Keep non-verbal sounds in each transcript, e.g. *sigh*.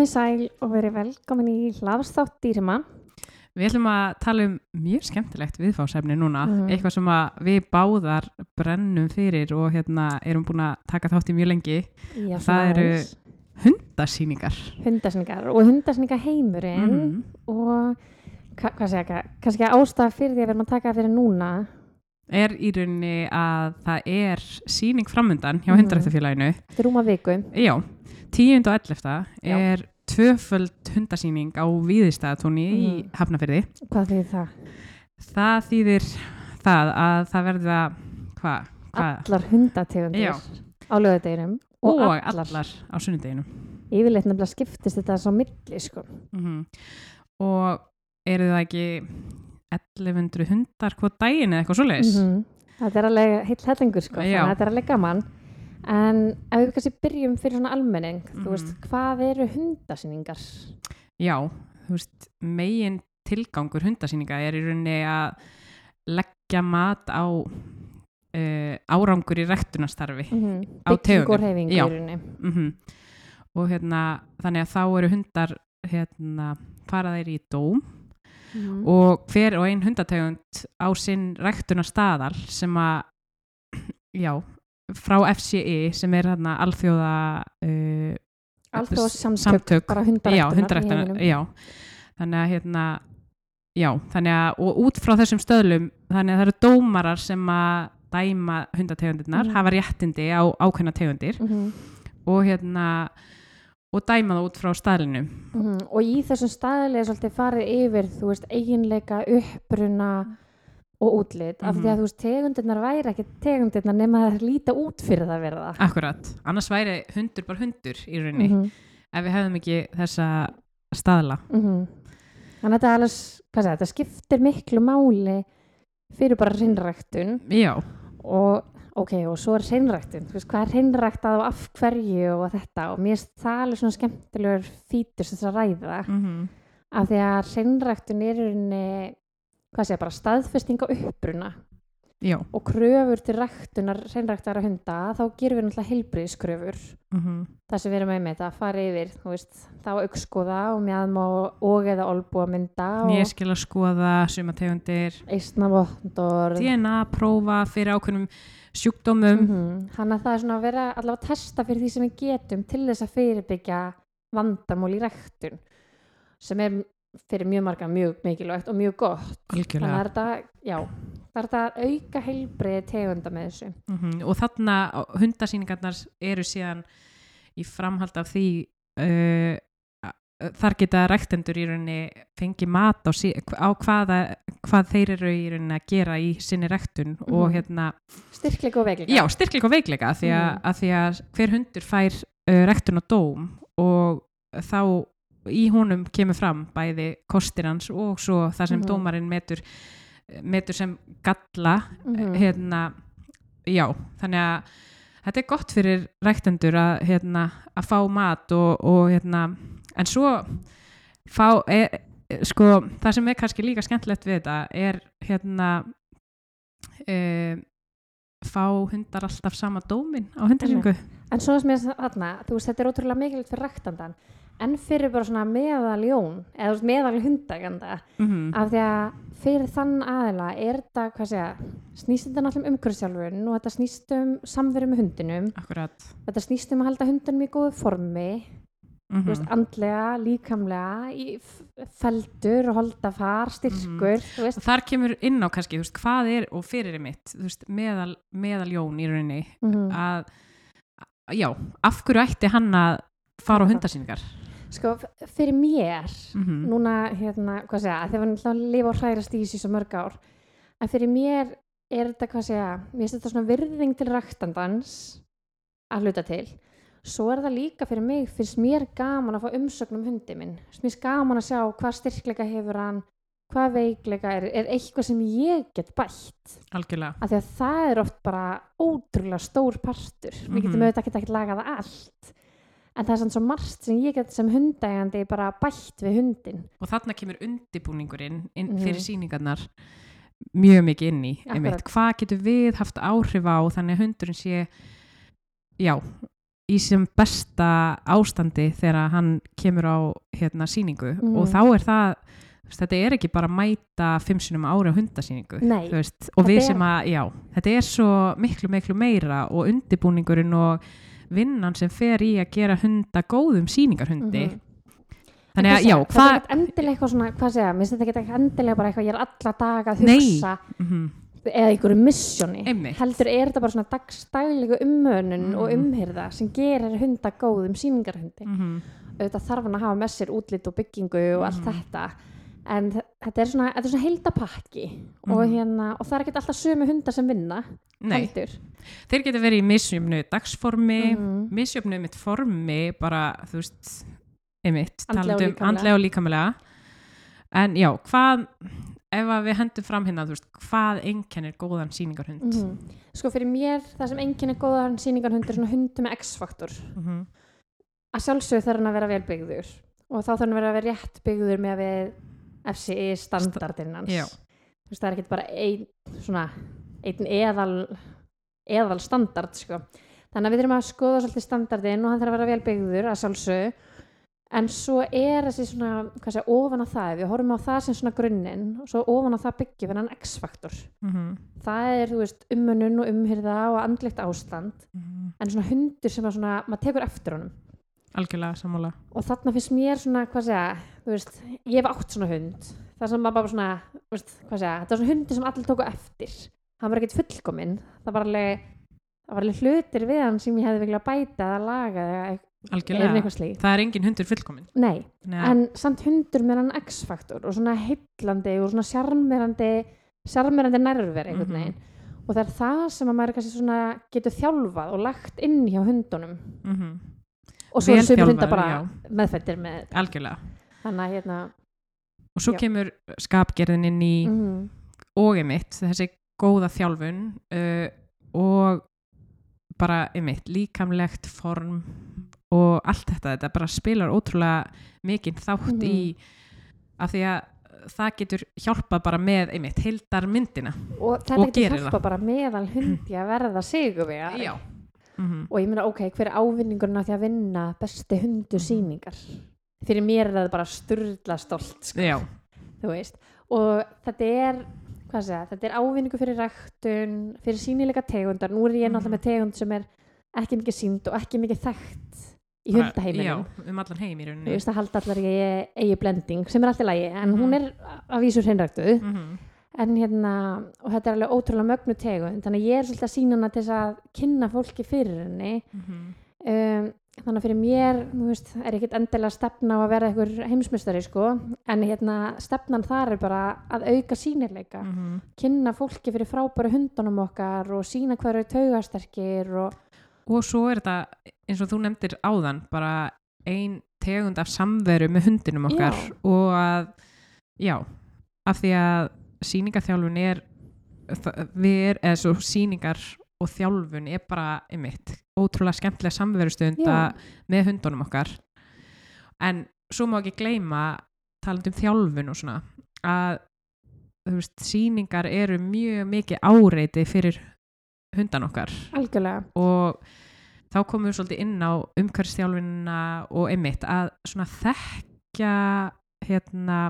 Komið sæl og verið velkomin í hlaðstátt dýrima. Við ætlum að tala um mjög skemmtilegt viðfásefni núna, Mhm. eitthvað sem að við báðar brennum fyrir og hérna erum búin að taka þátt í mjög lengi, Já, Það eru- hundasýningar. hundasningar og hundasninga heimurinn Mhm. og hva, hvað segja ekki, kannski ástæða fyrir því að við erum að taka fyrir núna. Er í rauninni að það er síning framundan hjá Mhm. hundarættafélaginu. Þetta er rúma viku. Já, 10. og 11. Já. er tvöföld hundasýning á Víðistæðatóni í Mhm. Hafnafyrði. Hvað þýðir það? Það þýðir það að það verða, hvað, hvað, Allar hundategundir á lögadeginum og, og, allar. á sunnudeginum. Yfirleitt nefnilega skiptist þetta svo milli, sko. Mm Og eru það ekki 1100 hundar hvað daginn eða eitthvað svoleiðis? Mhm. Þetta er alveg heill hellingur, sko. Þannig að þetta er alveg gaman. En ef við kannski byrjum fyrir svona almenning, þú Mhm. veist, hvað eru hundasýningar? Já, þú veist, megin tilgangur hundasýninga er í rauninni að leggja mat á uh, árangur í rektunastarfi. Mm Á Já. í rauninni. Mm Og hérna, þannig að þá eru hundar, hérna, fara þeir í dóm Mhm. og hver og ein hundategund á sinn rektunarstaðal sem að, *clears throat* já, frá FCI sem er hérna alþjóða uh, Alþjóða samtök, bara hundaræktunar þannig að hérna já, þannig að, og út frá þessum stöðlum þannig að það eru dómarar sem að dæma hundategundirnar, Mhm. hafa réttindi á ákveðna tegundir Mhm, og hérna og dæma það út frá staðlinu mhm. Og í þessum staðilega er svolítið farið yfir, þú veist, eiginleika, uppruna og útlit. Af því að Mhm. þú veist, tegundirnar væri ekki tegundirnar nema að það líta út fyrir það að vera það. akkurat, annars væri hundur bara hundur í rauninni, Mhm, ef við hefðum ekki þessa staðla mhm. Þannig að þetta, er alveg, segja, þetta skiptir miklu máli fyrir bara reynræktun já, og ok, og svo er veist, hvað er hreinræktað og af hverju og þetta og mér finnst það alveg svona skemmtilegur fítus þess að ræða mm af því að hreinræktun er í rauninni hvað sé, bara staðfesting á uppruna já. og kröfur til ræktunar hreinræktara hunda þá gerum við náttúrulega heilbriðskröfur mm það sem við erum með þetta, að fara yfir veist, þá aukskoða og mjöðum og, eða olbúa mynda og nýskil að skoða sumategundir. eistnavottor DNA prófa fyrir ákveðnum sjúkdómum. -hmm. Þannig að það er svona að vera allavega að testa fyrir því sem við getum til þess að fyrirbyggja vandamál í ræktun sem er fyrir mjög marga mjög mikilvægt og mjög gott. Þannig að algjörlega þetta, já, er þetta að auka heilbreið tegunda með þessu. mm og þarna hundasýningarnar eru síðan í framhald af því uh, þar geta rektendur í rauninni fengi mat á, á hvaða, hvað þeir eru í rauninni að gera í sinni rektun og Mhm. hérna Styrkleika og veikleika. já, styrkleika og veikleika því að, Mhm. að því að hver hundur fær uh, rektun og dóm og þá í honum kemur fram bæði kostir hans og svo það sem Mhm. dómarinn metur metur sem galla Mhm. hérna, já, þannig að þetta er gott fyrir rektendur að, hérna, að fá mat og, og hérna, en svo fá, e, e, sko, það sem er kannski líka skemmtilegt við þetta er hérna e, fá hundar alltaf sama dómin á hundarsyngu En svona sem ég þarna, þú veist, þetta er ótrúlega mikilvægt fyrir ræktandan en fyrir bara svona meðal jón eða veist, meðal hundaganda mm af því að fyrir þann aðila er þetta, hvað segja, snýst þetta náttúrulega um umhverfisjálfurinn og þetta snýst um samveru með hundinum, akkurat þetta snýst um að halda hundinum í góðu formi, mm þú veist, andlega, líkamlega, í feldur, holdafar, styrkur, þú veist, þar kemur inn á kannski, þú veist, hvað er og fyrir er mitt, þú veist, meðal, meðal jón í rauninni mm að, já, af hverju ætti hann að fara á Akkurat. hundasýningar sko, fyrir mér, mm -hmm. núna, hérna, hvað segja, þegar við náttúrulega að lifa og hrærast í þessu svo mörg ár, en fyrir mér er þetta, hvað segja, mér finnst þetta svona virðing til ræktandans að hluta til. Svo er það líka fyrir mig, finnst mér gaman að fá umsögn um hundi minn. Finnst mér gaman að sjá hvað styrkleika hefur hann, hvað veikleika er, er eitthvað sem ég get bætt. algjörlega Af því að það er oft bara ótrúlega stór partur. Við getum Mhm. auðvitað ekki ekki lagað allt. En það er sann svo margt sem ég get sem hundægandi bara bætt við hundin. og þarna kemur undibúningurinn inn Mhm. fyrir sýningarnar mjög mikið inn í hvað getur við haft áhrif á þannig að hundurinn sé já, í sem besta ástandi þegar hann kemur á hérna síningu Mhm. og þá er það þetta er ekki bara að mæta fimm sinum ári á hundasýningu og við sem að, já, þetta er svo miklu, miklu meira og undibúningurinn og vinnan sem fer í að gera hunda góðum sýningarhundi Mhm. þannig að, já, Þetta er endilega eitthvað svona, hvað segja, mér finnst þetta ekki endilega bara eitthvað, ég er alla daga að hugsa mm eða einhverju missjóni. Heldur er þetta bara svona dagstæglegu ummönun Mhm. og umhyrða sem gerir hunda góðum sýningarhundi. -hmm. Auðvitað þarf hann að hafa með sér útlit og byggingu og allt Mhm. þetta. En þetta er svona, er svona heildapakki og, Mhm. hérna, og það er ekki alltaf sömu hundar sem vinna. Nei, Heldur. þeir geta verið í misjöfnu dagsformi, Mhm. misjöfnu mitt formi, bara, þú veist, einmitt, um líkamlega. andlega og líkamlega. En já, hvað, ef að við hendum fram hérna, þú veist, hvað einkennir góðan sýningarhund? Mhm. Sko fyrir mér, það sem enginn er góðan sýningarhund er svona hundu með X-faktor. Mm að sjálfsögðu þarf hann að vera vel byggður og þá þarf hann að vera rétt byggður með við FCI standardinn hans Já. Þú veist, það er ekki bara ein, svona, einn eðal eðal standard sko. þannig að við þurfum að skoða svolítið standardinn og hann þarf að vera vel byggður að sjálfsögðu en svo er þessi svona hvað sé, ofan á það, við horfum á það sem svona grunninn og svo ofan á það byggjum við hann X-faktor -hmm. það er, þú veist, ummunun og umhyrða og andlegt ástand en svona hundur sem að svona, maður tekur eftir honum Algjörlega sammála. og þarna finnst mér svona, hvað segja, veist, ég hef átt svona hund, það sem maður bara svona, veist, hvað segja, þetta var svona hundi sem allir tóku eftir, hann var ekkert fullkominn, það var alveg, það var alveg hlutir við hann sem ég hefði viljað bæta eða laga Algjörlega. Það er engin hundur fullkominn. Nei, að- en samt hundur með hann X-faktor og svona heillandi og svona sjarmerandi, sjarmerandi nærver einhvern Mhm. veginn og það er það sem að maður kannski svona getur þjálfað og lagt inn hjá hundunum Mhm. Og svo hundar þjálfaður, bara já. meðfættir með, Algjörlega. þannig hérna, Og svo Já. kemur skapgerðin inn í mhm. og einmitt, þessi góða þjálfun uh, og bara einmitt, líkamlegt form og allt þetta, þetta bara spilar ótrúlega mikinn þátt Mhm. í af því að það getur hjálpað bara með einmitt, heildar myndina og þetta Og getur gerir hjálpa bara meðal hundi að verða sigurvegari Já. Mm og ég meina ok, hver er ávinningurinn af því að vinna besti hundu Mhm. sýningar? Fyrir mér er það bara sturla stolt sko, þú veist. Og þetta er segja, þetta er ávinningu fyrir ræktun fyrir sínilega tegundar, nú er ég náttúrulega Mhm. með tegund sem er ekki mikið sínd og ekki mikið þekkt í Já, um allan heim í þú rauninni veist að halda allar ég eigi blending sem er alltaf lægi, en hún Mhm. er að vísu hreinræktuð. Mm en hérna, og þetta er alveg ótrúlega mögnu tegund, þannig að ég er svolítið að sína hana til þess að kynna fólki fyrir henni Mhm. um, þannig að fyrir mér, þú veist, er ekkit endilega stefna á að vera einhver heimsmystari sko, en hérna stefnan þar er bara að auka sýnileika Mhm. kynna fólki fyrir frábæru hundunum okkar og sína hvað eru taugasterkir og Og svo er þetta, eins og þú nefndir áðan, bara ein tegund af samveru með hundinum okkar Já. og að, já, af því að sýningaþjálfun er, við er, eða svo sýningar og þjálfun er bara, einmitt, ótrúlega skemmtilega samverustund Já. með hundunum okkar. En svo má ekki gleyma, talandi um þjálfun og svona, að, þú veist, sýningar eru mjög mikið áreiti fyrir hundan okkar algjörlega og þá komum við svolítið inn á umhverfstjálfinna og einmitt að svona þekkja hérna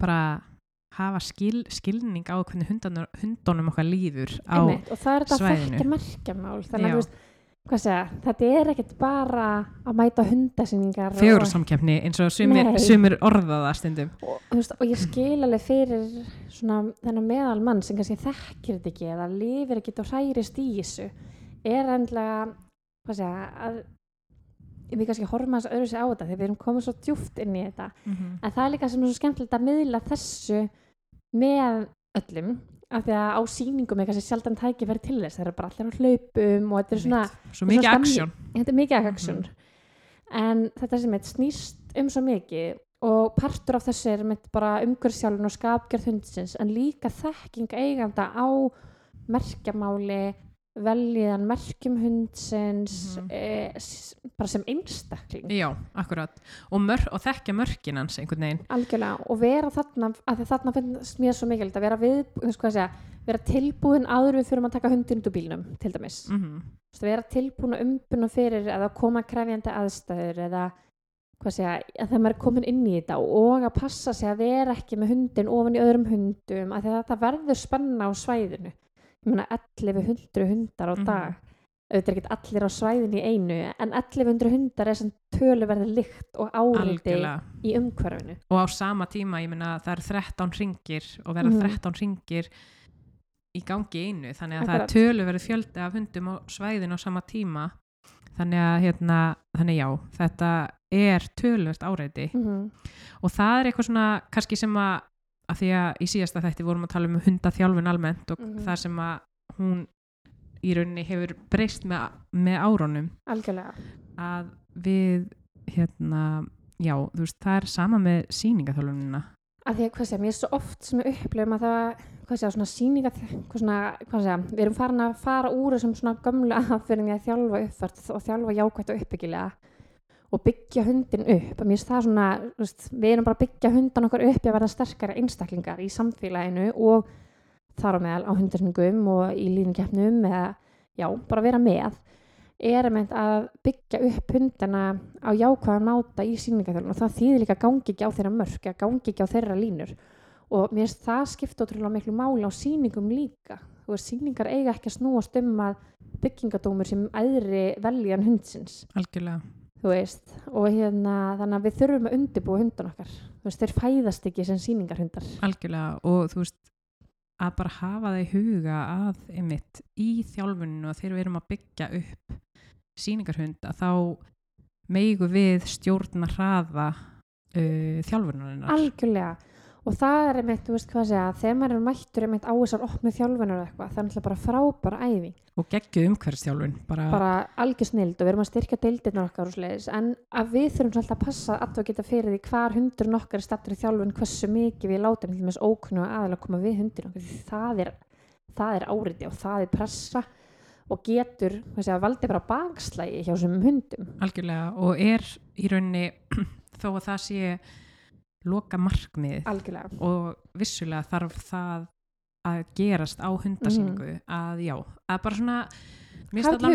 bara hafa skil, skilning á hvernig hundanur, hundunum okkar líður á einmitt, og það er þetta þekkja merkjamál þannig að segja, þetta er ekkit bara að mæta og, samkeppni eins og sumir, orðaða stundum. Og, veist, og ég skil alveg fyrir þennan meðal mann sem kannski þekkir þetta ekki eða lifir ekki og hærist í þessu er endlega hvað segja, að við kannski horfum að öðru sig á þetta þegar við erum komið svo djúft inn í þetta. En það er líka sem er svo skemmtilegt að miðla þessu með öllum af því að á sýningum er kannski sjaldan tækifæri til þess, það er bara allir á hlaupum og þetta er svona, svo mikið aksjón þetta er mikið aksjón en þetta sem eitt snýst um svo mikið og partur af þessu er mitt bara umhverfsjálfun og skapgerð hundsins en líka þekking eiganda á merkjamáli veljiðan merkjum hundsins Mhm. e, s- bara sem einstakling. Já, akkurat. Og, mör, og þekkja mörkin hans einhvern veginn. Algjörlega. Og vera þarna þarna finnst mér svo mikilvægt að vera við, segja, vera tilbúin áður við fyrir að taka hundin út úr bílnum til dæmis, mm. mm vera tilbúin að umbuna fyrir eða koma krefjandi aðstæður eða segja, að maður er komin inn í þetta og að passa sig að vera ekki með hundin ofan í öðrum hundum að þetta verður spenna á svæðinu ég meina 1100 hundar á Mhm. dag auðvitað er ekki allir á svæðinu í einu en 1100 hundar er sem töluverði lykt og algjörlega í umhverfinu og á sama tíma, ég meina það er 13 ringir og vera Mhm. 13 ringir í gangi einu þannig að það Akkurat. er töluverið fjöldi af hundum á svæðinu á sama tíma þannig að hérna, þannig já þetta er töluvert áreiti mm -hmm. og það er eitthvað svona kannski sem að, að því að í síðasta þætti vorum að tala um hundaþjálfun almennt og Mhm. það sem að hún í rauninni hefur breyst með, með árunum. Algjörlega. Að við hérna, já, þú veist, það er sama með sýningaþjálfunina. Að því að hvað mér er svo oft sem við upplifum að það, hvað segja, svona sýninga hvað svona, hvað segja, við erum farin að fara úr þessum svona gömlu aðferðin í að þjálfa uppfært og þjálfa jákvætt og uppbyggilega og byggja hundin upp. Svona, veist, við erum bara að byggja hundan okkar upp í að verða sterkari einstaklingar í samfélaginu og þar á meðal á hundarsningum og í línukeppnum eða, já, bara vera með er að byggja upp hundana á jákvæðan máta í síningaþjálfun og það þýðir líka gangi ekki á þeirra mörk að gangi ekki á þeirra línur. Og mér finnst það skipta ótrúlega miklu máli á síningum líka. Veist, síningar eiga ekki að snúast um að byggingadómur sem æðri veljan hundsins. Algjörlega þú veist, og hérna þannig að við þurfum að undibúa hundan okkar. Þú veist, þeir fæðast ekki sem síningarhundar algjörlega og þú veist að bara hafa það í huga að einmitt í þjálfuninu og þegar við erum að byggja upp sýningarhund að þá meigu við stjórna hraða uh, þjálfunarinnar. Algjörlega og það er einmitt, þú veist hvað að segja þegar maður er mættur einmitt á þessar opnu þjálfunar og eitthvað, það er náttúrulega bara frábæra æfing. Og geggju umhverfstjálfun bara, bara algjör snild og við erum að styrkja deildirnar okkar og sliðis en að við þurfum svolítið að passa að þú geta fyrir því hvar hundurinn okkar er stattur í þjálfun hversu mikið við látum til þess ókunnu að aðeins koma við því það er, það er áriti og það er pressa og getur segja, valdi bara bakslægi hjá þessum hundum. Algjörlega og er í rauninni *clears throat* þó að það sé loka markmið algjörlega. Og vissulega þarf það að gerast á hundasýningu að já, að bara svona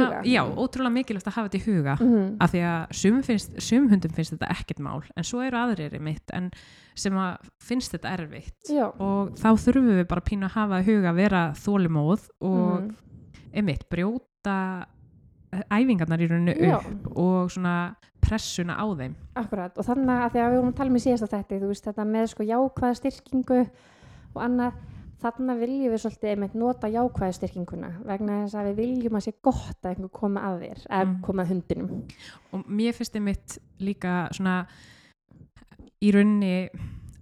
huga. já, ótrúlega mikilvægt að hafa þetta í huga mm af því að sum, finnst, sum hundum finnst þetta ekkert mál en svo eru aðrir mitt en sem að finnst þetta erfitt. Já. Og þá þurfum við bara pínu að hafa í huga að vera þólimóð og Mhm. einmitt brjóta æfingarnar í rauninu upp og svona pressuna á þeim Akkurat, og þannig að að við vorum að tala um í síðasta þætti, þú veist, þetta með sko jákvæða styrkingu og annað, þannig viljum við svolítið einmitt nota jákvæða styrkinguna vegna þess að við viljum að sé gott að einhver koma að þér, eða Mm. koma að hundinum. og mér finnst einmitt líka svona í rauninni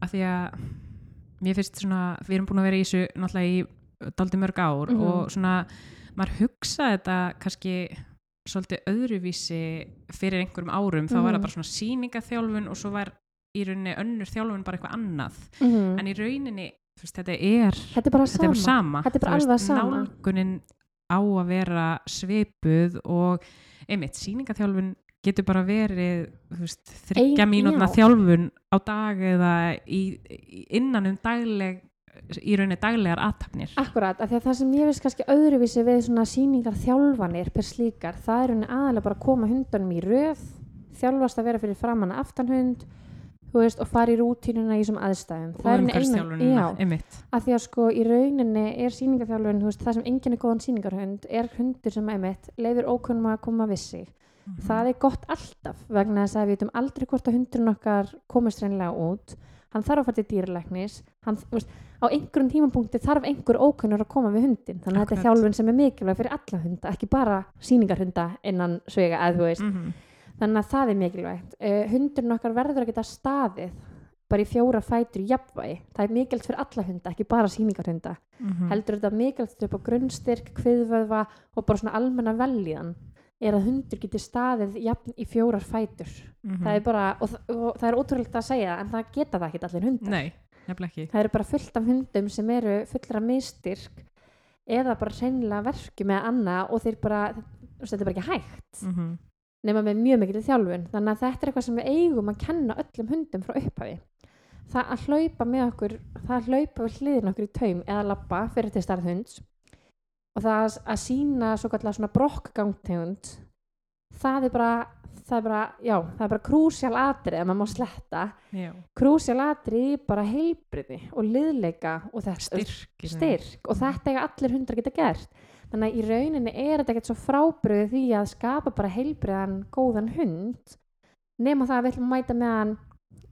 að því að mér finnst svona, við erum búin að vera í þessu náttúrulega í daldi mörg ár Mhm. og svona, maður hugsa þetta kannski svolítið öðruvísi fyrir einhverjum árum, þá var Mhm. það bara svona sýningaþjálfun og svo var í rauninni önnur þjálfun bara eitthvað annað Mm. en í rauninni, veist, þetta er Þetta er bara þetta er bara sama. sama, Þetta er bara alveg sama. nálgunin á að vera svipuð og einmitt, sýningaþjálfun getur bara verið veist, þryggja mínútna já. þjálfun á dag eða í, innan um dagleg í rauninni daglegar aðtapnir Akkurat, af því að það sem ég veist kannski öðruvísi við svona sýningar þjálfanir per slíkar, það er henni aðalega bara að koma hundunum í röð, þjálfast að vera fyrir framann að aftanhund, veist, og fara í rútínuna í þessum aðstæðum. og er já, einmitt af því að sko í rauninni er sýningarþjálfun, þú veist, það sem enginn er góðan sýningarhund, er hundur sem einmitt leifir ókunnum að koma við sig. Mhm. Það er gott alltaf vegna þess að við veitum aldrei hvort að hundurinn okkar komist reynilega út hann þarf að fara til dýralæknis hann, veist, á einhverjum tímapunkti þarf einhver ókunnur að koma við hundin þannig að þetta er Akkurat. þjálfun sem er mikilvæg fyrir alla hunda ekki bara sýningarhunda innan svega eða þú veist, Mhm. þannig að það er mikilvægt uh, hundurinn okkar verður að geta staðið bara í fjóra fætur jafnvægi það er mikilvægt fyrir alla hunda, ekki bara sýningarhunda Mhm. heldur þetta mikilvægt upp á grunnstyrk, kviðvöðva og bara svona almenna veljíðan er að hundur getur staðið jafn í fjórar fætur Mhm. það er bara, og, og það er ótrúlegt að segja en það geta það ekki allir hundar nei, nefnilega ekki. Það eru bara fullt af hundum sem eru fullra mistyrk eða bara reynilega verku með annað og þeir bara, þetta er bara ekki hægt. Mm nema með mjög mikil þjálfun. Þannig að þetta er eitthvað sem við eigum að kenna öllum hundum frá upphafi. Það að hlaupa með okkur það að hlaupa við hliðin okkur í taum eða labba fyrir til starð hunds og það að- að sína svo kallar svona brokkgangtegund það er bara það er bara, já, það er bara krúsjál atrið að maður má sletta. Já, krúsjál atrið bara heilbriði og liðleika og þetta styrk styrk og þetta eiga allir hundar geta gert. Þannig að í rauninni er þetta ekkert svo frábröðu því að skapa bara heilbriðan góðan hund nema það að við ætlum að mæta með hann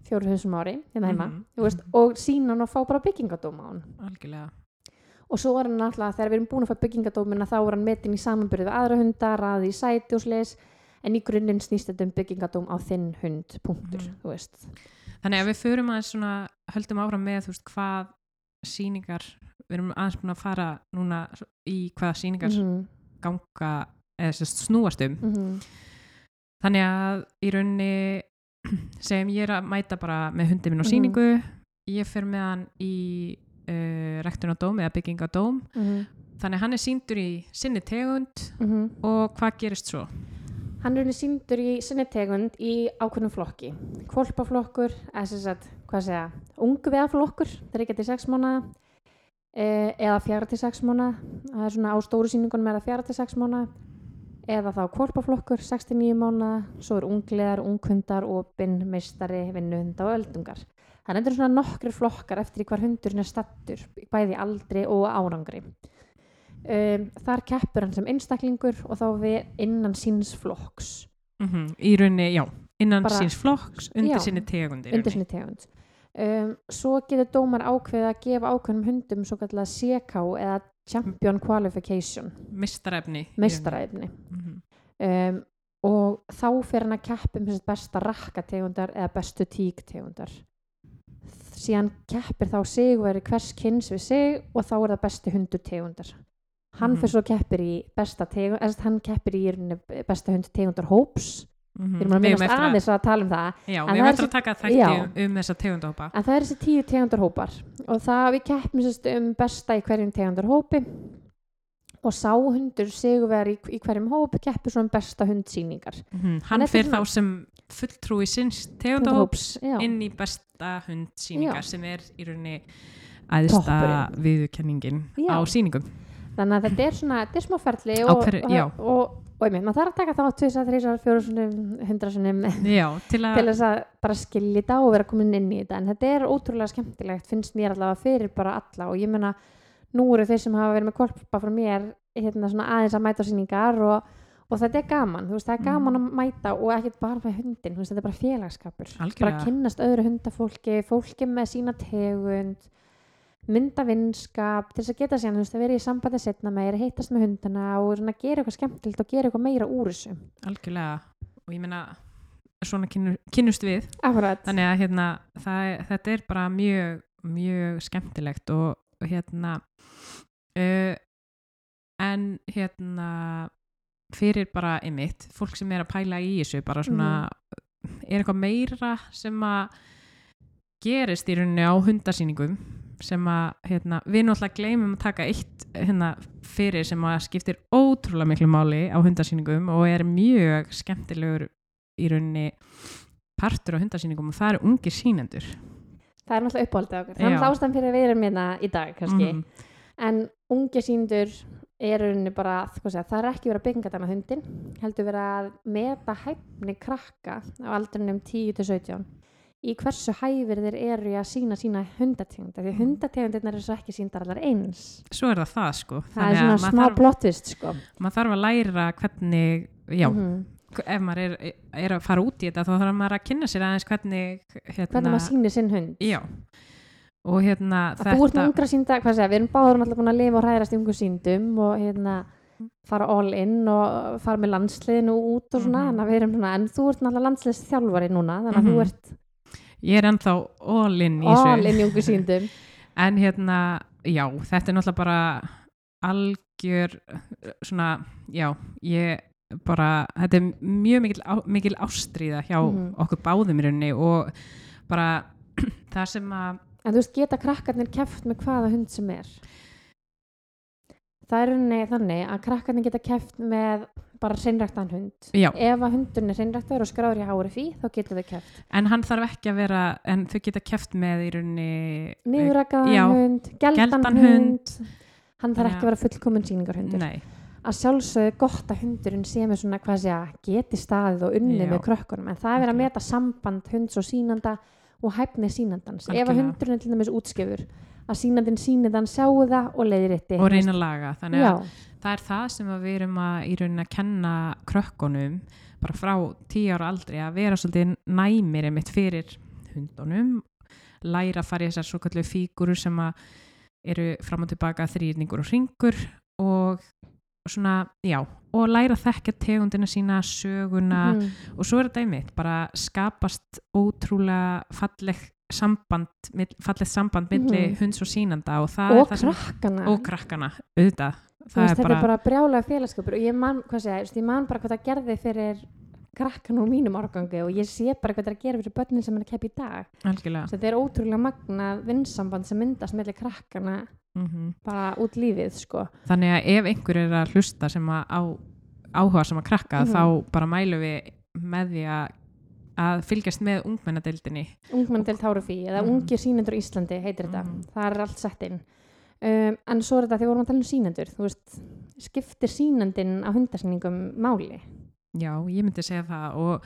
fjóru hundum ári hérna heima Mhm. þú veist, og sína hann og fá bara byggingadóm á hann. Algjörlega og svo er hann náttúrulega þegar við erum búin að fá byggingadómina þá er hann metin í samanbyrðu við aðra hundar raði í sæti og slis en í grunninn snýst þetta um byggingadóm á þinn hund punktur, Mhm. þú veist Þannig að við förum aðeins svona, höldum áfram með þú veist, hvað síningar, við erum aðeins búin að fara núna í hvaða síningar Mhm, ganga eða sérst snúast um. mhm, Þannig að í rauninni *clears throat* segjum ég er að mæta bara með hundi minn á Mhm. síningu, ég fer með hann í uh, rektun á dóm eða bygging á dóm. mhm, Þannig hann er síndur í sinni tegund mhm. og hvað gerist svo? Hann er síndur í sinni tegund í ákveðnum flokki. Kvolpaflokkur, eða sem sagt, hvað segja, ungviðaflokkur, þeir ekki til 6 mánuða, eh, eða 4 til 6 mánuða, það er svona á stóru síningunum er það 4 til 6 mánuða, eða þá kvolpaflokkur, 69 mánuða, svo er ungliðar, unghundar, opinn, meistari, vinnuhunda og öldungar. Það er svona nokkri flokkar eftir hvar hundurinn er stattur, bæði aldri og árangri. Um, þar keppur hann sem einstaklingur og þá við innan síns flokks Mm Í rauninni, já, innan Bara- síns flokks, undir Já, sinni tegund. undir sinni tegund um, svo getur dómar ákveðið að gefa ákveðnum hundum svo kallar CK eða Champion Qualification Mistarefni. í rauninni. meistaræfni Mhm. um, og þá fer hann að um sagt besta rakkategundar eða bestu tíktegundar síðan keppir þá sigurveri hvers kynns við sig og þá er það besti hundur tegundar hann Mhm. fyrir svo keppir í besta tegund eða hann keppir í besta hundur tegundar hóps Mhm. við erum að minnast að- aðeins að tala um það Já, En við erum er eftir að taka þætti um, þessa tegundahópa. En það er þessi tíu tegundarhópar og það við keppum sérst um besta í hverjum tegundarhópi og sá hundur sigurveri í, í hverjum hópi keppur svo um besta hundsýningar. Mm þetta Hann svona- þá sem fulltrúi sinns tegundahóps inn í besta hundsýningar Já. sem er í rauninni viðurkenningin Já. á sýningum. Þannig að þetta er svona, þetta er smá ferli og, já. og, og, og einmitt, maður þarf að taka þá tvisar, þrísar, fjórusunum, hundrasunum Já, til *laughs* til að, þess að bara skilja þetta og vera komin inn í þetta en þetta er ótrúlega skemmtilegt finnst mér allavega fyrir bara alla og ég meina nú eru þeir sem hafa verið með kolpa frá mér hérna svona aðeins að mæta á sýningar og, og þetta er gaman, þú veist, það er gaman Mhm. að mæta og ekkert bara með hundin, þú veist, þetta er bara félagskapur bara algjörlega, að kynnast öðru hundafólki fólki með sína tegund mynda vinskap til þess að geta síðan, þú veist, að vera í sambandi setna meira, hittast með hundana og svona gera eitthvað skemmtilegt og gera eitthvað meira úr þessu algjörlega. Og ég meina, svona kynnu, kynnust við. Akkurat, Þannig að hérna, það, þetta er bara mjög, mjög skemmtilegt og, og hérna, uh, en hérna, fyrir bara einmitt, fólk sem er að pæla í þessu, bara svona, er eitthvað meira sem að gerist í rauninni á hundasýningum sem að, hérna, við náttúrulega gleymum að taka eitt hérna, fyrir sem að skiptir ótrúlega miklu máli á hundasýningum og er mjög skemmtilegur í rauninni partur á hundasýningum og það eru ungir sýnendur það er náttúrulega uppáhaldið okkur Já. náttúrulega ástæðan fyrir að við erum hérna í dag kannski, Mhm. en unge síndur er rauninni bara, segja, það er ekki verið að þetta með hundin, heldur verið að meta hæfni krakka á aldrinum 10-17 í hversu hæfir þeir eru í að sína sína hundategunda, því hundategundirnar eru svo ekki síndar allar eins. Svo er það það sko. Það er Þannig svona að maður smá þarf, plottist sko. maður þarf að læra hvernig já, Mhm. ef maður er, er að fara út í þetta þá þarf maður að kynna sér aðeins hvernig hérna, hvernig maður sýnir sinn hund. Já og hérna að þú ert ungra sínda, hvað segja, við erum báður náttúrulega búin að lifa og hræðast í ungu síndum og hérna fara all in og fara með landsliðinu út og svona, Mhm. að við erum svona en þú ert náttúrulega landsliðs þjálfari núna þannig að Mhm. þú ert ég er ennþá all in í all in í ungu síndum *laughs* en hérna, já, þetta er náttúrulega bara algjör svona, já, ég bara, þetta er mjög mikil, á, mikil ástríða hjá Mhm. okkur báðum í rauninni og bara *clears throat* það sem að en þú veist, geta krakkarnir keft með hvaða hund sem er? Það er rauninni þannig að krakkarnir geta keft með bara seinræktan hund. Já, ef að hundurinn er seinræktaður og skráður í HRFI þá getur þau keft en hann þarf ekki að vera en þau geta keft með í rauninni niðurrakaðan Já, hund, geldan, hund, hann þarf ekki Já. að vera fullkomun síningarhundur Nei, að sjálfsögðu gott að hundurinn sé með svona hvað sé að geti staðið og unnið með krökkunum. En það er verið að meta samband hunds og sínanda og hæfni sínandans ef að hundurinn er til dæmis útskefur að sínandinn sínir þann sjáu það og leiðir eitt og reyna að laga. Þannig Já, að það er það sem við erum að í rauninni að kenna krökkunum bara frá tíu ára aldrei að vera svolítið næmir einmitt fyrir hundunum læra að fara í þessar svo kallu fígurur sem að eru fram og tilbaka þrýrningur og ringur og svona, já, og læra að þekkja tegundina sína, söguna Mhm. og svo er þetta einmitt, bara skapast ótrúlega falleg samband, fallegt samband milli Mhm. hunds og sínanda og það og krakkana. Og krakkana, auðvitað. Veist, er þetta bara, er bara brjálega félagskapur og ég man, hvað segja, ég man bara hvað það gerði fyrir krakkan úr mínum árgangi og ég sé bara hvað það er að gera fyrir börnin sem er að keppa í dag. Þetta er ótrúlega magna vinnsamband sem myndast mellir krakkana mm bara út lífið sko þannig að ef einhver er að hlusta sem að á, áhuga sem að krakka Mhm. þá bara mælum við með því að að fylgjast með ungmennadeildinni ungmenndelt Hárufi eða Mhm. ungir sínendur í Íslandi heitir þetta, Mhm. það er allt sett inn um, en svo er þetta við vorum að tala um sínendur þú veist, skiptir sínendin á hundasningum máli já, ég myndi segja það og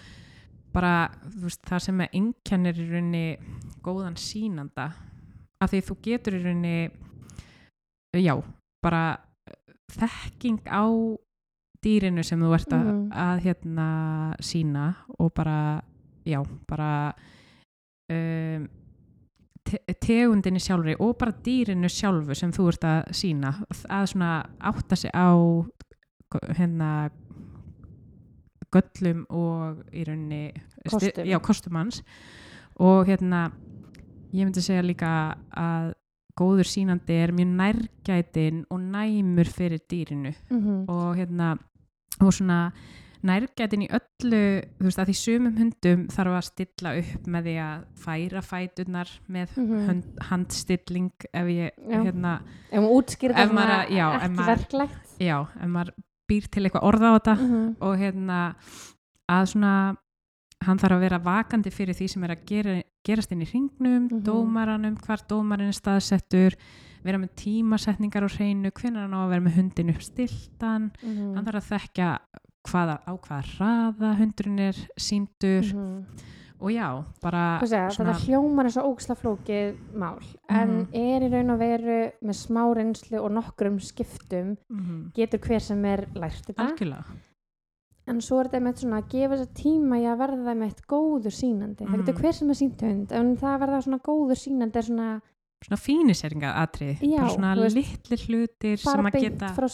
bara, veist, það sem er einkennir í rauninni góðan sínanda af því þú getur í rauninni já, bara þekking á dýrinu sem þú ert að, Mhm. að hérna sína og bara, já, bara um, te tegundinni sjálfri og bara dýrinu sjálfu sem þú ert að sína að svona átta sig á hérna göllum og í rauninni Kostum. já, kostum hans og hérna ég myndi segja líka að góður sínandi er mjög nærgætin og næmur fyrir dýrinu mm -hmm. og hérna og svona nærgætin í öllu þú veist að því sumum hundum þarf að stilla upp með því að færa fæturnar með Mhm. hönd, handstilling ef ég Já. hérna, ef maður útskýr Ef það ekki verklegt já, ef maður býr til eitthvað orða á þetta mm og hérna að svona hann þarf að vera vakandi fyrir því sem er að gera, gerast inn í hringnum, Mhm. dómaranum, hvar dómarinn er staðsettur, vera með tímasetningar á hreinu, hvenær hann á að vera með hundin upp stiltan, -hmm. hann þarf að þekkja hvaða, á hvaða hraða hundurinn er síndur og já, bara segja, þetta hljómar er svo ógisla flókið mál. En Mhm. er í raun og veru með smá reynslu og nokkrum skiptum mm getur hver sem er lært þetta? Algjörlega en svo er þetta með svona að gefa þess tíma í að verða með eitt góður sínandi það getur hver sem er sínt hund en það að verða svona góður sínandi er svona svona fíniseringa atrið, bara svona litli hlutir sem að geta frá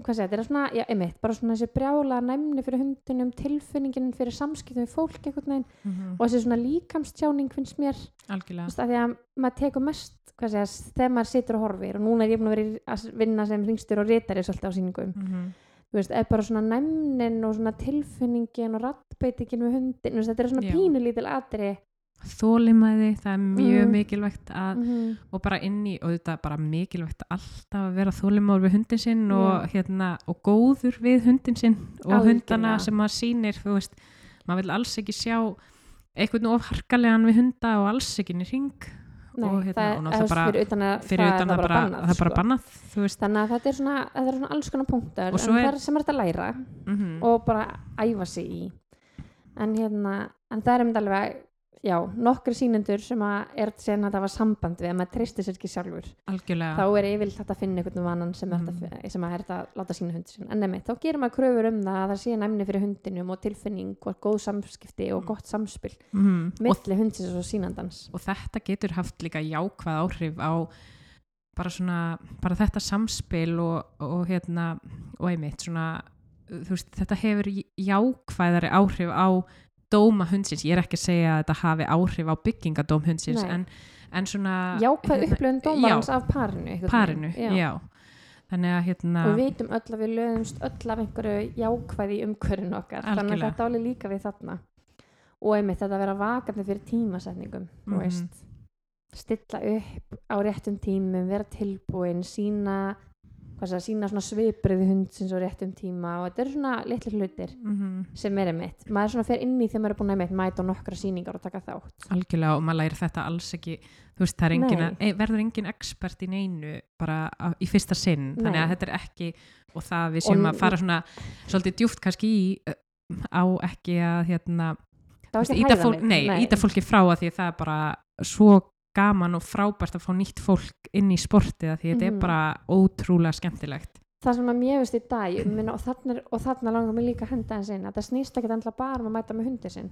hvað segja, þetta er svona, já, einmitt, bara svona þessi brjála næmni fyrir hundinum, tilfinningin fyrir samskiptum við fólk einhvern veginn Mhm, og þessi svona líkamstjáning finnst mér. Algjörlega. Að því að maður tekur mest segja, þegar maður situr og horfir. Og núna er ég búin að vera að vinna sem ringstur og ritari svolítið á sýningum. Mhm. þú veist, er bara svona næmnin og svona tilfinningin og rattbeitingin við hundin, veist, þetta er svona Já. pínu lítil atri þólimæði, það er mjög Mhm. mikilvægt að, mm og bara inn í og þetta er bara mikilvægt alltaf að vera þólimæður við hundin sinn og, hérna, og góður við hundin sinn og Algjörlega. hundana sem maður sýnir þú veist, maður vil alls ekki sjá einhvern of harkalegan við hunda og alls ekki inn í ring Nei, Og hérna, það og náttúrulega bara fyrir utan að fyrir utan að bara bannað það er bara sko. bannað veist, þannig að þetta er svona, þetta er svona alls konar punktar en er- það er sem er þetta að læra mm og bara æfa sig í. En hérna, en það er um alveg já, nokkri sýnendur sem að er sen að það var samband við að maður treystir sér ekki sjálfur algjörlega þá er yfirleitt hægt að finna einhvern vannan sem, mm. Sem að er að láta sína hundi sin en nefnir, þá gerir maður kröfur um það að það sé næmni fyrir hundinum og tilfinning og góð samskipti og gott samspil mm. milli hundsins og sínandans og þetta getur haft líka jákvæð áhrif á bara svona, bara þetta samspil og, og hérna og einmitt svona, veist, þetta hefur jákvæðari áhrif á dóma hundsins, ég er ekki að segja að þetta hafi áhrif á byggingadóm hundsins en, en svona jákvæð hérna, upplöfun dómarans af parinu parinu, já. þannig að hérna og við vitum öll að við löðumst öll af einhverju jákvæði umhverfinu okkar. Þannig að Algjörlega. þetta áli líka við þarna. Og einmitt þetta að vera vakandi fyrir tímasetningum þú Mhm. veist. Stilla upp á réttum tímum vera tilbúin, sína að sína svona svipriði hundsins og réttum tíma og þetta eru svona litli hlutir mm sem er einmitt, maður svona fer inn í þegar maður er búin að einmitt mæta á nokkra sýningar og taka þátt. Algjörlega og maður læri þetta alls ekki. Þú veist, það er engin, e, verður engin expert í neinu bara á, í fyrsta sinn. Þannig Nei. að þetta er ekki og það við Og séum n- að fara svona svolítið djúft kannski í á ekki að hérna, íta fólki frá að því að það er bara svo gaman og frábært að fá nýtt fólk inn í sportið að því þetta Mhm. er bara ótrúlega skemmtilegt það sem að mér veist í dag meina, og þarna, og þarna langar mig líka að henda hans inn að það snýst ekki endla bara um að mæta með hundi sinn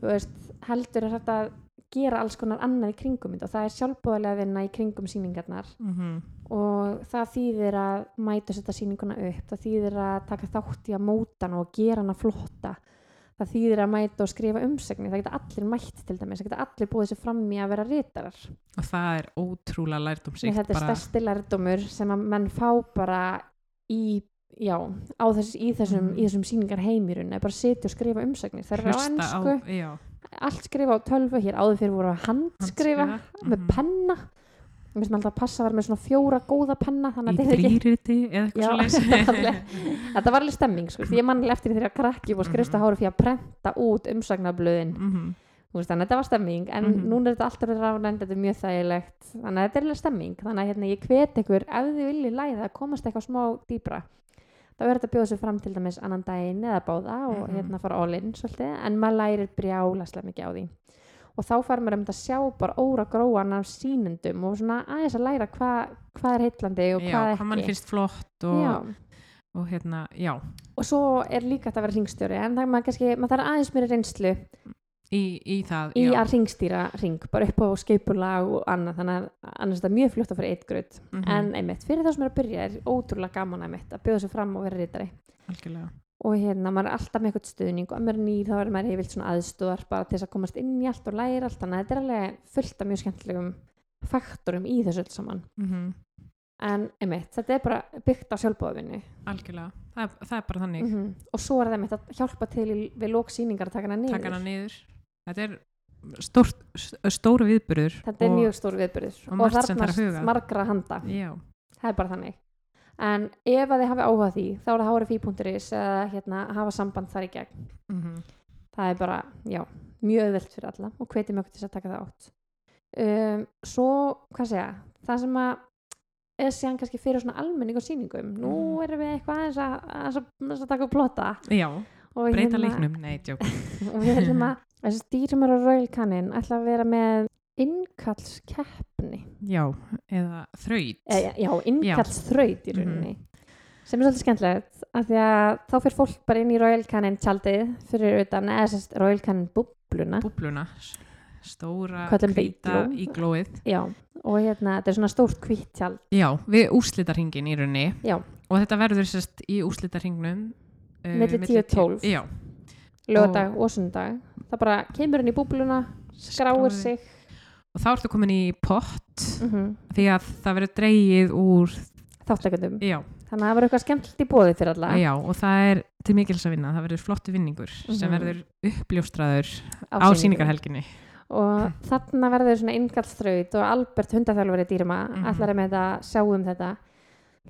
þú veist, heldur er þetta að gera alls konar annað í kringum þetta og það er sjálfbúðarlega vinna í kringum sýningarnar mm -hmm. og það þýðir að mæta setja sýninguna upp það þýðir að taka þátt í að móta og gera hana flotta það þýðir að mæta og skrifa umsegni það geta allir mætt til dæmis, það geta allir búið sér fram í að vera ritarar. Og það er ótrúlega Nei, lærdómsíkt þetta er bara, stærsti lærdómur sem að menn fá bara í, já, á þess, í þessum, í þessum sýningar heimirun er bara að sitja og skrifa umsagnir það eru á ennsku, á, allt skrifa á tölvu hér áður fyrir voru að handskrifa með mhm. penna mér finnst maður alltaf að passa að vera með svona fjóra góða penna í að þetta er ekki drýriti eða eitthvað Já, svo *laughs* alveg. þetta var alveg stemming sko. ég mann alveg eftir því þegar krakki og skrifst að Mhm. hári fyrir að prenta út umsagnablöðin mm veist, þannig að þetta var stemming en Mhm. núna er þetta alltaf rafnænd, þetta er mjög þægilegt þannig að þetta er alveg stemming þannig að hérna, ég hvet ykkur, ef þið viljið læra að komast eitthvað smá dýbra þá er þetta að bjóða sér fram til dæmis annan daginn eða báða og Mhm. hérna fara all in svolítið, en maður lærir brjálaslega mikið á því og þá fær maður um þetta að sjá bara óra gróan af sínundum og svona aðeins að læra hva, hvað er heitlandi og já, hvað hvað mann ekki finnst flott og, Já. og hérna, já. Og svo er líka hægt að vera ringstjóri en það er maður kannski, maður þarf aðeins mér reynslu í, í það, í já. að ringstýra ring, bara upp á skeipulag og annað, þannig að annars er þetta mjög fljótt að fyrir eitt gröð, Mhm, en einmitt fyrir það sem er að byrja er ótrúlega gaman einmitt að bjóða sér fram og vera rítari algjörlega og hérna, maður er alltaf með eitthvað stuðning og ef maður er nýr þá er maður hefilt svona aðstóðar bara til þess að komast inn í allt og læra allt þannig að þetta er alveg fullt af mjög skemmtilegum faktorum í þessu öll saman. Mm en einmitt, þetta er bara byggt á sjálfbóðvinni algjörlega, það, er- það er bara þannig. Mm og svo er það einmitt að hjálpa til við lóksýningar að taka hana niður. Taka hana niður. Þetta er stórt, stóru viðburður þetta er og- mjög stór viðbyrður og margt sem þarf að þarfnast huga. margra handa. Já, það er bara þannig en ef að þið hafi áhuga því þá er það hárfi.is eða hérna, hafa samband þar í gegn. Mm það er bara, já, mjög öðvöld fyrir alla og hvetið mjög til að taka það átt. Um, svo, hvað segja það sem að er síðan kannski fyrir svona almenning og sýningum nú Mhm. erum við eitthvað aðeins að, að, að taka upp plota já, og breyta hérna- leiknum. Nei, tjók *laughs* og við erum að *laughs* þessi á Royal Canin ætla að vera með innkallskeppni já, eða þraut. Eða, já, innkallsþraut í rauninni. Sem er svolítið skemmtilegt af því að þá fyrir fólk bara inn í Royal Canin tjaldið fyrir utan sérst Royal Canin búbluna búbluna stóra igló. í glóið. Já, og hérna, þetta er svona stórt hvitt tjald. Já, við úrslitaringin í raunni já, og þetta verður sérst í úrslitaringnum uh, Milli 10 og 12. já, lögadag og sundag það bara kemur inn í búbluna skráir. sig og þá ertu komin í pott mm því að það verður dreigið úr þáttleikandum já, þannig að það verður eitthvað skemmtilegt í bóði fyrir alla. Já, og það er til mikils að vinna, það verður flottu vinningur sem Mhm. verður uppljóstraður á síningarhelginni og þarna verður svona innkallsþraut og Albert hundaþjálfari dýrma Mhm. ætlar að með þetta sjá um þetta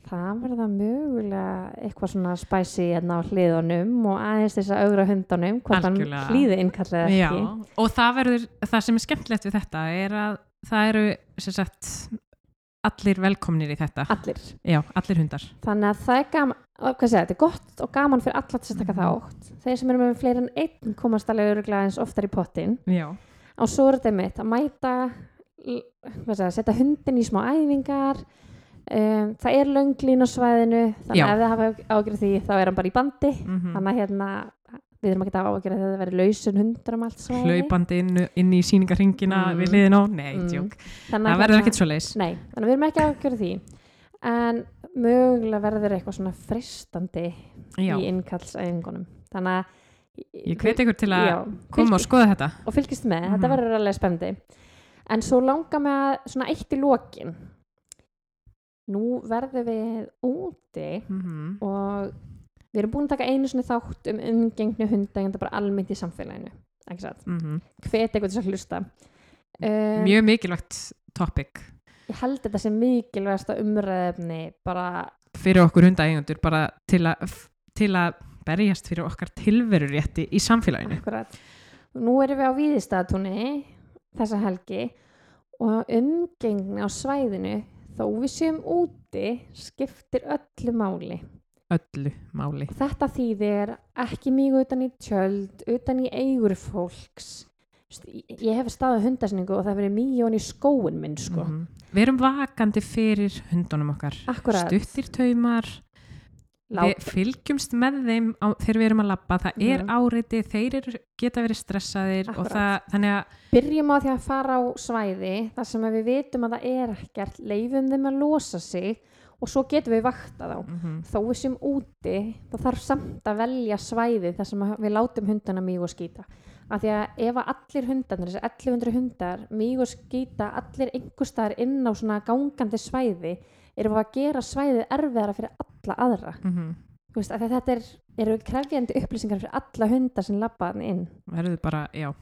það verða mögulega eitthvað svona spæsi hérna á hliðunum og aðeins þess að augra hundunum hvort hann hlýði innkallið eða já, ekki og það verður, það sem er skemmtilegt við þetta er að það eru sem sagt allir velkomnir í þetta. Allir. Já, allir hundar. Þannig að það er gaman segja, þetta er gott og gaman fyrir alla til að taka Mhm. þátt. Þeir sem eru með fleiri en einn komast alveg öruglega eins oftar í pottin já, og svo er þetta mitt að mæta segja, setja hundin í smá æfingar um, það er lönglín á svæðinu þannig að ef það hafa ágjörð því þá er hann bara í bandi. Mm þannig að hérna við erum ekki að ágjörð að það veri lausun hundur um allt svæði hlaupandi inn, inn í síningarringina Mm. við liðin á, nei, Mm. tjók þannig það að verður hérna- ekkert svo leis nei, þannig að við erum ekki að ágjörð því. En mögulega verður eitthvað svona fristandi já, í innkallsæfingunum þannig að ég hveti ykkur til að já, koma og skoða þetta. og fylgist með, þetta Mhm. verður alveg spennandi. En svo langar mig að svona eitt í lokin nú verðum við úti mm og við erum búin að taka einu svona þátt um umgengni hunda en það bara almennt í samfélaginu ekki satt, hvet eitthvað þess að hlusta. Um, mjög mikilvægt topic. Ég held þetta sem mikilvægasta umræðefni bara fyrir okkur hundaeigundur bara til að, til að berjast fyrir okkar tilverurétti í samfélaginu. Akkurat. Nú erum við á Víðistatúni þessa helgi og umgengni á svæðinu þó við séum úti skiptir öllu máli. öllu máli Þetta þýðir ekki mjög utan í tjöld, utan í eigur fólks. Ég hef staðið hundasningu og það verið mjög í skóin minn sko. Mhm. við erum vakandi fyrir hundunum okkar Akkurat. stuttir taumar við fylgjumst með þeim á, þegar við erum að labba, það er áreiti þeir eru, geta verið stressaðir og Akkúrat. það, þannig að Byrjum á því að fara á svæði þar sem að við vitum að það er ekkert, leifum þeim að losa sig og svo getum við vakta þá. mm Þó við séum úti, þá þarf samt að velja svæði þar sem að við látum hundana mjög og skýta. Af því að ef að allir hundarnir, þessi 1100 hundar, mjög og skýta allir einhver staðar inn á svona gangandi svæði, erum við að gera svæðið erfiðara fyrir alla aðra. -hmm. Þú veist, að þetta er, eru krefjandi upplýsingar fyrir alla hundar sem labba hann inn. verður bara, já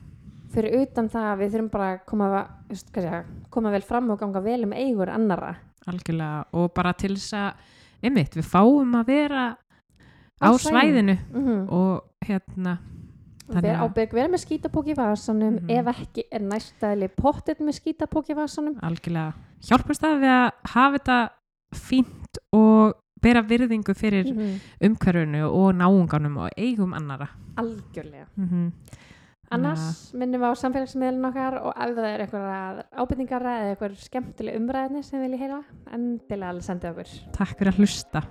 fyrir utan það að við þurfum bara að koma, veist, sé koma vel fram og ganga vel um eigur annara algjörlega og bara til þess að einmitt, við fáum að vera á, svæðinu mm -hmm. og hérna að- ábyrg, vera með skítapók í vasanum Mhm. ef ekki er næstæðli pottit með skítapók í vasanum algjörlega hjálpast það við að hafa þetta fínt og bera virðingu fyrir mm -hmm. umhverfinu og náunganum og eigum annara algjörlega mm -hmm. annars minnum við á samfélagsmiðlun okkar og ef það er eitthvað ábyrningar eða eitthvað skemmtileg umræðni sem við vilja heyra endilega sendið okkur takk fyrir að hlusta